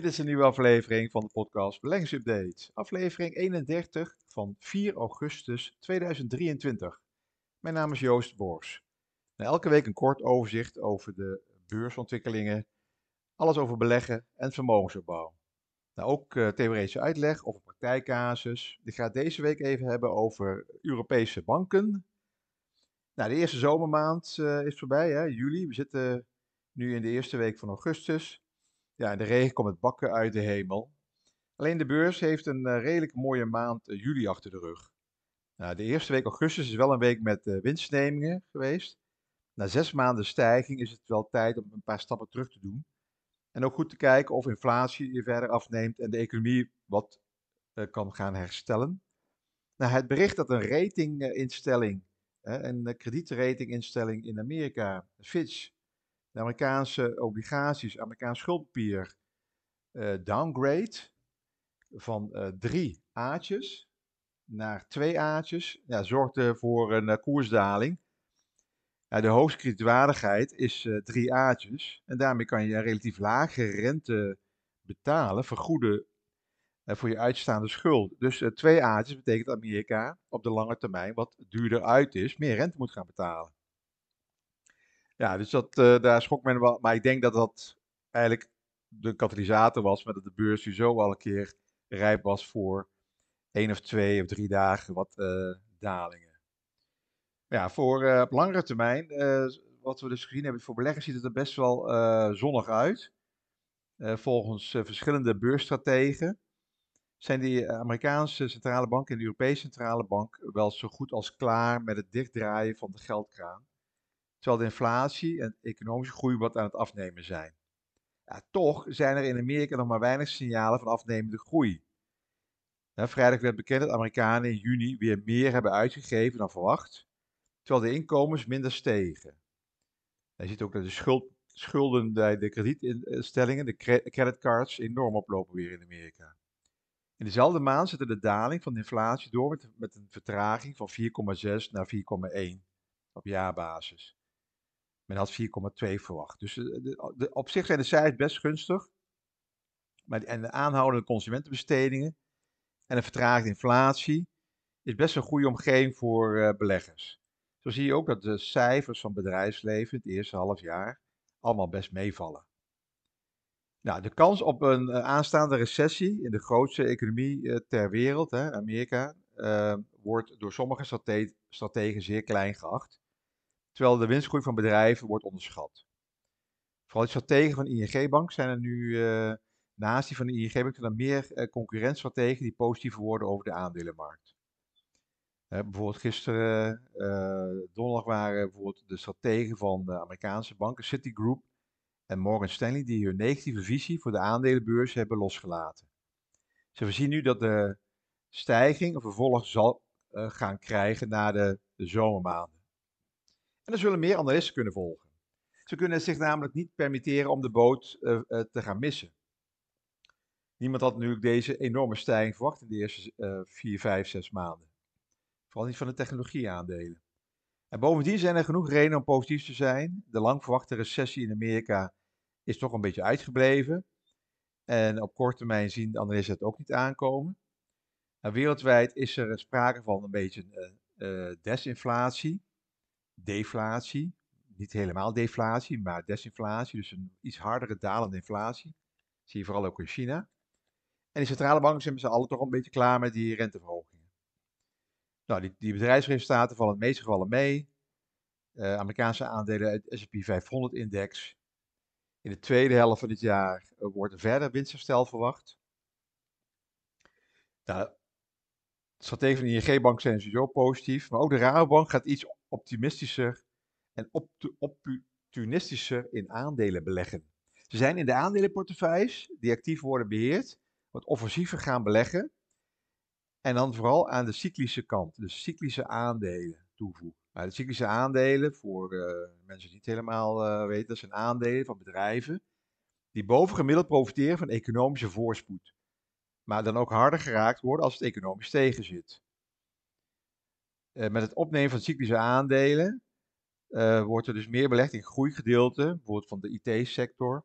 Dit is een nieuwe aflevering van de podcast Beleggingsupdate. Aflevering 31 van 4 augustus 2023. Mijn naam is Joost Bors. elke week een kort overzicht over de beursontwikkelingen, alles over beleggen en vermogensopbouw. Nou, ook uh, theoretische uitleg over praktijkcasus. Ik ga deze week even hebben over Europese banken. Nou, de eerste zomermaand uh, is voorbij, hè, juli. We zitten nu in de eerste week van augustus. Ja, de regen komt het bakken uit de hemel. Alleen de beurs heeft een uh, redelijk mooie maand juli achter de rug. Nou, de eerste week augustus is wel een week met winstnemingen geweest. Na zes maanden stijging is het wel tijd om een paar stappen terug te doen. En ook goed te kijken of inflatie je verder afneemt en de economie wat kan gaan herstellen. Nou, het bericht dat een ratinginstelling, een kredietratinginstelling in Amerika, Fitch, de Amerikaanse obligaties, Amerikaans schuldpapier, uh, downgrade van drie A'tjes naar twee A'tjes, ja, zorgde voor een koersdaling ja, de hoogste kredietwaardigheid is drie A'tjes. En daarmee kan je een relatief lage rente betalen, vergoeden voor je uitstaande schuld. Dus twee A'tjes betekent dat Amerika op de lange termijn wat duurder uit is, meer rente moet gaan betalen. Ja, dus dat, daar schrok men wel. Maar ik denk dat dat eigenlijk de katalysator was, met dat de beurs zo al een keer rijp was voor één of twee of drie dagen wat dalingen. Ja, voor uh, op langere termijn, wat we dus gezien hebben voor beleggers, ziet het er best wel zonnig uit. volgens verschillende beursstrategen zijn die Amerikaanse centrale bank en de Europese centrale bank wel zo goed als klaar met het dichtdraaien van de geldkraan. Terwijl de inflatie en economische groei wat aan het afnemen zijn. Ja, toch zijn er in Amerika nog maar weinig signalen van afnemende groei. vrijdag werd bekend dat Amerikanen in juni weer meer hebben uitgegeven dan verwacht terwijl de inkomens minder stegen. Je ziet ook dat de schuld, schulden bij de kredietinstellingen, de creditcards, enorm oplopen weer in Amerika. In dezelfde maand zette de daling van de inflatie door met, met een vertraging van 4,6 naar 4,1 op jaarbasis. Men had 4,2 verwacht. Dus de, de, op zich zijn de cijfers best gunstig. Maar, en de aanhoudende consumentenbestedingen en een vertraagde inflatie is best een goede omgeving voor uh, beleggers. Zo zie je ook dat de cijfers van bedrijfsleven het eerste half jaar allemaal best meevallen. Nou, de kans op een uh, aanstaande recessie in de grootste economie ter wereld, hè, Amerika, wordt door sommige strate strategen zeer klein geacht, terwijl de winstgroei van bedrijven wordt onderschat. Vooral de strategen van ING-bank zijn er nu, naast die van de ING-bank, zijn er meer concurrentstrategen die positiever worden over de aandelenmarkt bijvoorbeeld gisteren, uh, donderdag, waren bijvoorbeeld de strategen van de Amerikaanse banken, Citigroup en Morgan Stanley, die hun negatieve visie voor de aandelenbeurs hebben losgelaten. Ze voorzien nu dat de stijging een vervolg zal uh, gaan krijgen na de zomermaanden. En er zullen meer analisten kunnen volgen. Ze kunnen zich namelijk niet permitteren om de boot uh, te gaan missen. Niemand had natuurlijk deze enorme stijging verwacht in de eerste 4, 5, 6 maanden. Vooral niet van de technologieaandelen. En bovendien zijn er genoeg redenen om positief te zijn. De lang verwachte recessie in Amerika is toch een beetje uitgebleven. En op korte termijn zien de analisten het ook niet aankomen. En wereldwijd is er sprake van een beetje uh, desinflatie, deflatie. Niet helemaal deflatie, maar desinflatie. Dus een iets hardere dalende inflatie. Zie je vooral ook in China. En de centrale banken zijn met z'n allen toch een beetje klaar met die renteverhoging. Nou, die, die bedrijfsresultaten vallen in de meeste gevallen mee. Uh, Amerikaanse aandelen, het S&P 500-index. In de tweede helft van dit jaar uh, wordt er verder winstherstel verwacht. Nou, de strategen van de ING-bank zijn sowieso positief, maar ook de Rabobank gaat iets optimistischer en opportunistischer in aandelen beleggen. Ze zijn in de aandelenportefeuilles die actief worden beheerd, wat offensiever gaan beleggen en dan vooral aan de cyclische kant, de cyclische aandelen toevoegen. Nou, de cyclische aandelen, voor uh, mensen die het helemaal uh, weten, dat zijn aandelen van bedrijven die bovengemiddeld profiteren van economische voorspoed. Maar dan ook harder geraakt worden als het economisch tegenzit. Uh, met het opnemen van cyclische aandelen wordt er dus meer belegd in groeigedeelten, bijvoorbeeld van de IT-sector,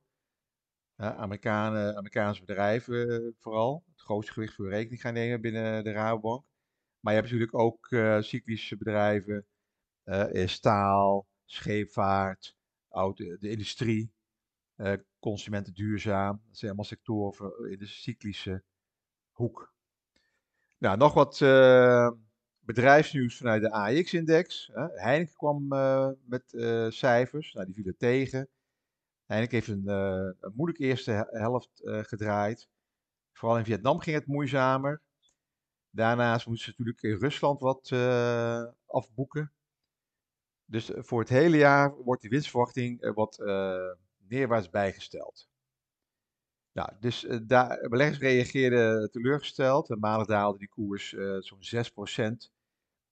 Amerikanen, Amerikaanse bedrijven eh, vooral. Het grootste gewicht voor rekening gaan nemen binnen de Rabobank. Maar je hebt natuurlijk ook cyclische bedrijven, staal, scheepvaart, de industrie, consumenten duurzaam. Dat zijn allemaal sectoren in de cyclische hoek. Nou, nog wat bedrijfsnieuws vanuit de AX-index. Heineken kwam met cijfers, nou, die vielen tegen. Heineken heeft een, een moeilijke eerste helft gedraaid. Vooral in Vietnam ging het moeizamer. Daarnaast moesten ze natuurlijk in Rusland wat afboeken. Dus voor het hele jaar wordt die winstverwachting wat neerwaarts bijgesteld. Nou, dus daar, beleggers reageerden teleurgesteld. En maandag daalde die koers zo'n 6%.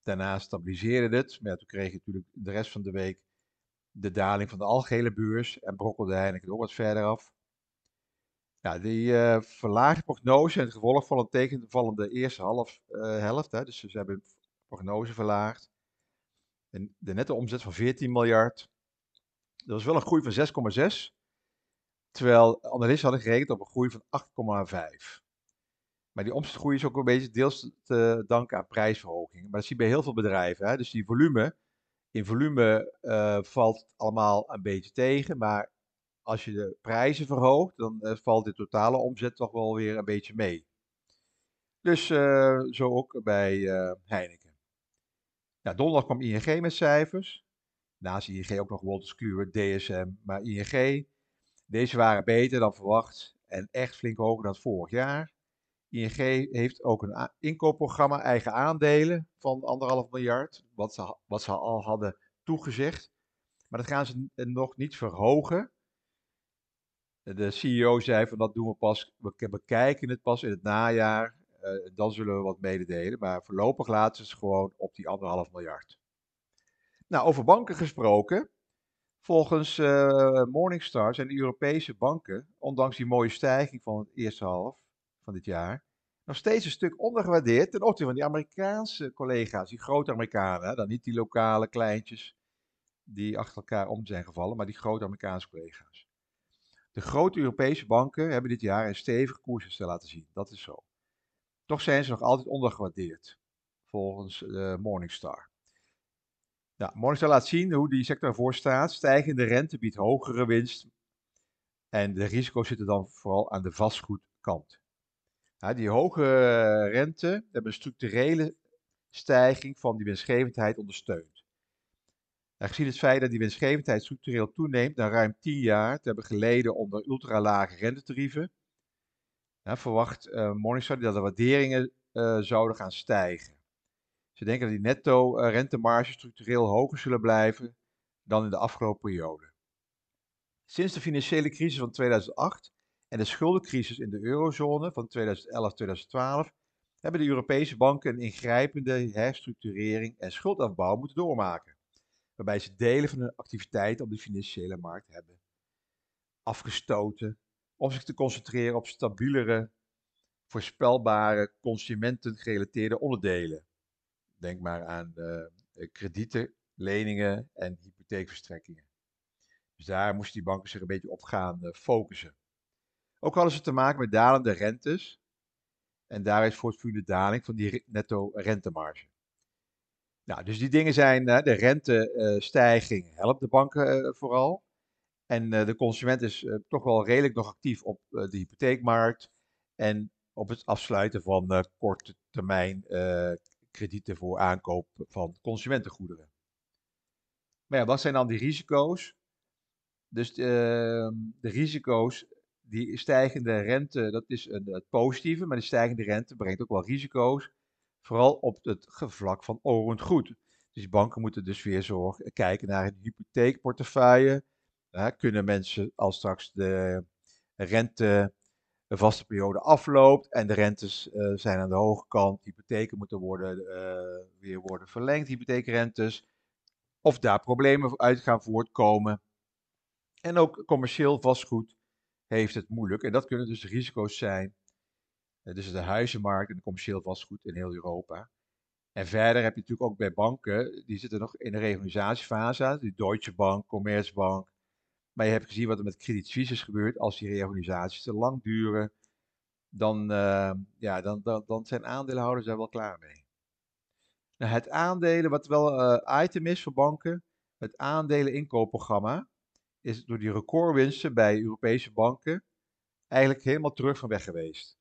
Daarna stabiliseerde het. Maar toen kreeg je natuurlijk de rest van de week de daling van de algehele beurs en brokkelde Heineken ook wat verder af. Ja, die uh, verlaagde prognose en het gevolg van een tegenvallende eerste half, uh, helft. Hè, dus ze hebben prognose verlaagd. En de nette omzet van 14 miljard. Dat was wel een groei van 6,6. Terwijl analisten hadden gerekend op een groei van 8,5. Maar die omzetgroei is ook een beetje deels te danken aan prijsverhogingen. Maar dat zie je bij heel veel bedrijven. Hè. Dus die volume in volume uh, valt het allemaal een beetje tegen, maar als je de prijzen verhoogt, dan uh, valt de totale omzet toch wel weer een beetje mee. Dus uh, zo ook bij Heineken. Ja, donderdag kwam ING met cijfers. Naast ING ook nog Wolters DSM, maar ING. Deze waren beter dan verwacht en echt flink hoger dan vorig jaar. ING heeft ook een inkoopprogramma, eigen aandelen van anderhalf miljard, wat ze, wat ze al hadden toegezegd. Maar dat gaan ze nog niet verhogen. De CEO zei van dat doen we pas, we bekijken het pas in het najaar. Uh, dan zullen we wat mededelen. Maar voorlopig laten ze het gewoon op die anderhalf miljard. Nou, over banken gesproken. Volgens uh, Morningstar zijn de Europese banken, ondanks die mooie stijging van het eerste half, van dit jaar. Nog steeds een stuk ondergewaardeerd ten opzichte van die Amerikaanse collega's, die grote Amerikanen. Dan niet die lokale kleintjes die achter elkaar om zijn gevallen, maar die grote Amerikaanse collega's. De grote Europese banken hebben dit jaar een stevige koersherstel laten zien. Dat is zo. Toch zijn ze nog altijd ondergewaardeerd, volgens uh, Morningstar. Nou, Morningstar laat zien hoe die sector ervoor staat. Stijgende rente biedt hogere winst. En de risico's zitten dan vooral aan de vastgoedkant die hoge rente hebben een structurele stijging van die winstgevendheid ondersteund. En gezien het feit dat die winstgevendheid structureel toeneemt na ruim 10 jaar te hebben geleden onder ultralage rentetarieven, verwacht uh, Morningstar dat de waarderingen uh, zouden gaan stijgen. Ze denken dat die netto rentemarges structureel hoger zullen blijven dan in de afgelopen periode. Sinds de financiële crisis van 2008 en de schuldencrisis in de eurozone van 2011-2012 hebben de Europese banken een ingrijpende herstructurering en schuldafbouw moeten doormaken, waarbij ze delen van hun activiteiten op de financiële markt hebben afgestoten om zich te concentreren op stabielere, voorspelbare, consumentengerelateerde onderdelen. Denk maar aan uh, kredieten, leningen en hypotheekverstrekkingen. Dus daar moesten die banken zich een beetje op gaan uh, focussen. Ook hadden ze te maken met dalende rentes. En daar is voortvloeiende daling van die netto rentemarge. Nou, dus die dingen zijn, de rentestijging helpt de banken eh, vooral. En eh, de consument is eh, toch wel redelijk nog actief op de hypotheekmarkt. En op het afsluiten van korte termijn kredieten voor aankoop van consumentengoederen. Maar ja, wat zijn dan die risico's? Dus de risico's die stijgende rente, dat is een, het positieve, maar die stijgende rente brengt ook wel risico's. Vooral op het vlak van orend goed. Dus banken moeten dus weer zorgen, kijken naar hun hypotheekportefeuille. kunnen mensen als straks de rente een vaste periode afloopt en de rentes uh, zijn aan de hoge kant, hypotheken moeten worden, uh, weer worden verlengd, hypotheekrentes, of daar problemen uit gaan voortkomen. En ook commercieel vastgoed heeft het moeilijk. En dat kunnen dus risico's zijn. Uh, dus de huizenmarkt en de commercieel vastgoed in heel Europa. En verder heb je natuurlijk ook bij banken, die zitten nog in de reorganisatiefase. Die Deutsche Bank, Commerzbank, Maar je hebt gezien wat er met is gebeurd. Als die reorganisaties te lang duren, dan, uh, ja, dan, dan, dan zijn aandeelhouders daar wel klaar mee. Nou, het aandelen, wat wel uh, item is voor banken, het aandeleninkoopprogramma, is door die recordwinsten bij Europese banken eigenlijk helemaal terug van weg geweest.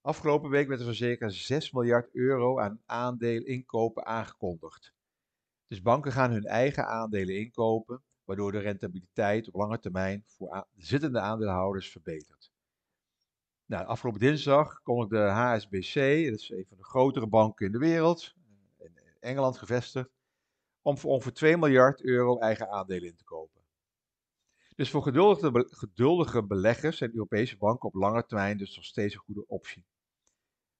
Afgelopen week werd er voor circa 6 miljard euro aan aandeleninkopen aangekondigd. Dus banken gaan hun eigen aandelen inkopen, waardoor de rentabiliteit op lange termijn voor zittende aandeelhouders verbetert. Nou, afgelopen dinsdag kondigde de HSBC, dat is een van de grotere banken in de wereld, in Engeland gevestigd, om voor ongeveer 2 miljard euro eigen aandelen in te kopen. Dus voor geduldige, geduldige beleggers zijn Europese banken op lange termijn dus nog steeds een goede optie.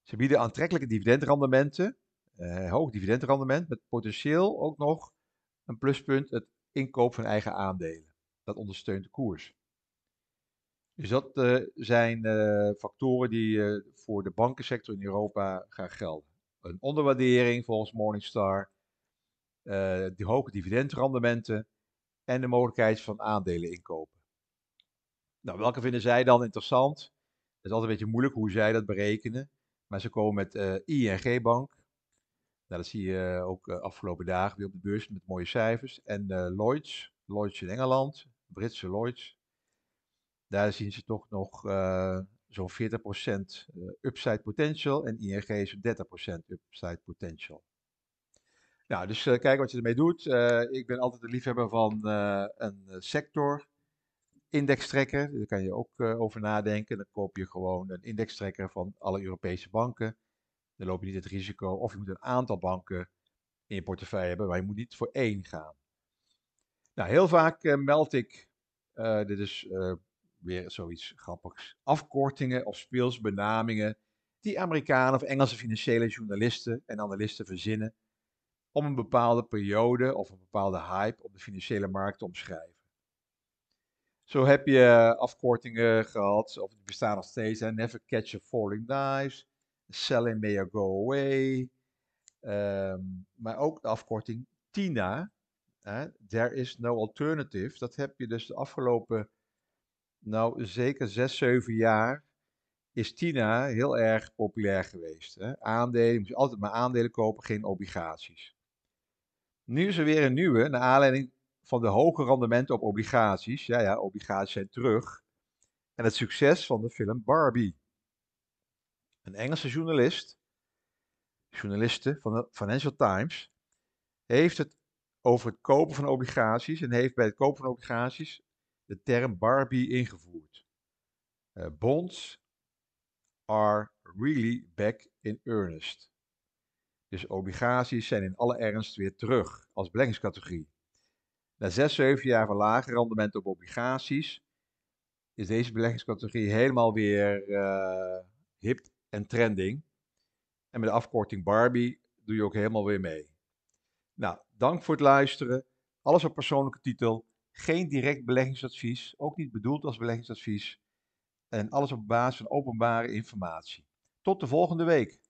Ze bieden aantrekkelijke dividendrendementen, eh, hoog dividendrendement, met potentieel ook nog een pluspunt, het inkoop van eigen aandelen. Dat ondersteunt de koers. Dus dat uh, zijn uh, factoren die uh, voor de bankensector in Europa gaan gelden. Een onderwaardering volgens Morningstar, de hoge dividendrendementen en de mogelijkheid van aandelen inkopen. Nou, welke vinden zij dan interessant? Het is altijd een beetje moeilijk hoe zij dat berekenen. Maar ze komen met uh, ING Bank. Nou, dat zie je ook uh, afgelopen dagen weer op de beurs met mooie cijfers. En uh, Lloyds, Lloyds in Engeland, Britse Lloyds. Daar zien ze toch nog zo'n 40% upside potential en ING zo'n 30% upside potential. Nou, dus uh, kijk wat je ermee doet. Uh, ik ben altijd een liefhebber van uh, een sector indextrekker. Daar kan je ook over nadenken. Dan koop je gewoon een indextrekker van alle Europese banken. Dan loop je niet het risico. Of je moet een aantal banken in je portefeuille hebben, maar je moet niet voor één gaan. Nou, heel vaak meld ik, dit is weer zoiets grappigs, afkortingen of speelsbenamingen die Amerikanen of Engelse financiële journalisten en analisten verzinnen om een bepaalde periode of een bepaalde hype op de financiële markt te omschrijven. Zo heb je afkortingen gehad, of die bestaan nog steeds? Never Catch a Falling Knives, Selling May Go Away, um, maar ook de afkorting TINA, hè? There is no alternative. Dat heb je dus de afgelopen, nou zeker 6, 7 jaar, is TINA heel erg populair geweest. Hè? Aandelen, je moet altijd maar aandelen kopen, geen obligaties. Nu is er weer een nieuwe, naar aanleiding van de hoge rendementen op obligaties. Ja, ja, obligaties zijn terug. En het succes van de film Barbie. Een Engelse journalist, journaliste van de Financial Times, heeft het over het kopen van obligaties en heeft bij het kopen van obligaties de term Barbie ingevoerd. Uh, bonds are really back in earnest. Dus obligaties zijn in alle ernst weer terug als beleggingscategorie. Na 6, 7 jaar van lage rendement op obligaties is deze beleggingscategorie helemaal weer uh, hip en trending. En met de afkorting Barbie doe je ook helemaal weer mee. Nou, dank voor het luisteren. Alles op persoonlijke titel. Geen direct beleggingsadvies, ook niet bedoeld als beleggingsadvies. En alles op basis van openbare informatie. Tot de volgende week.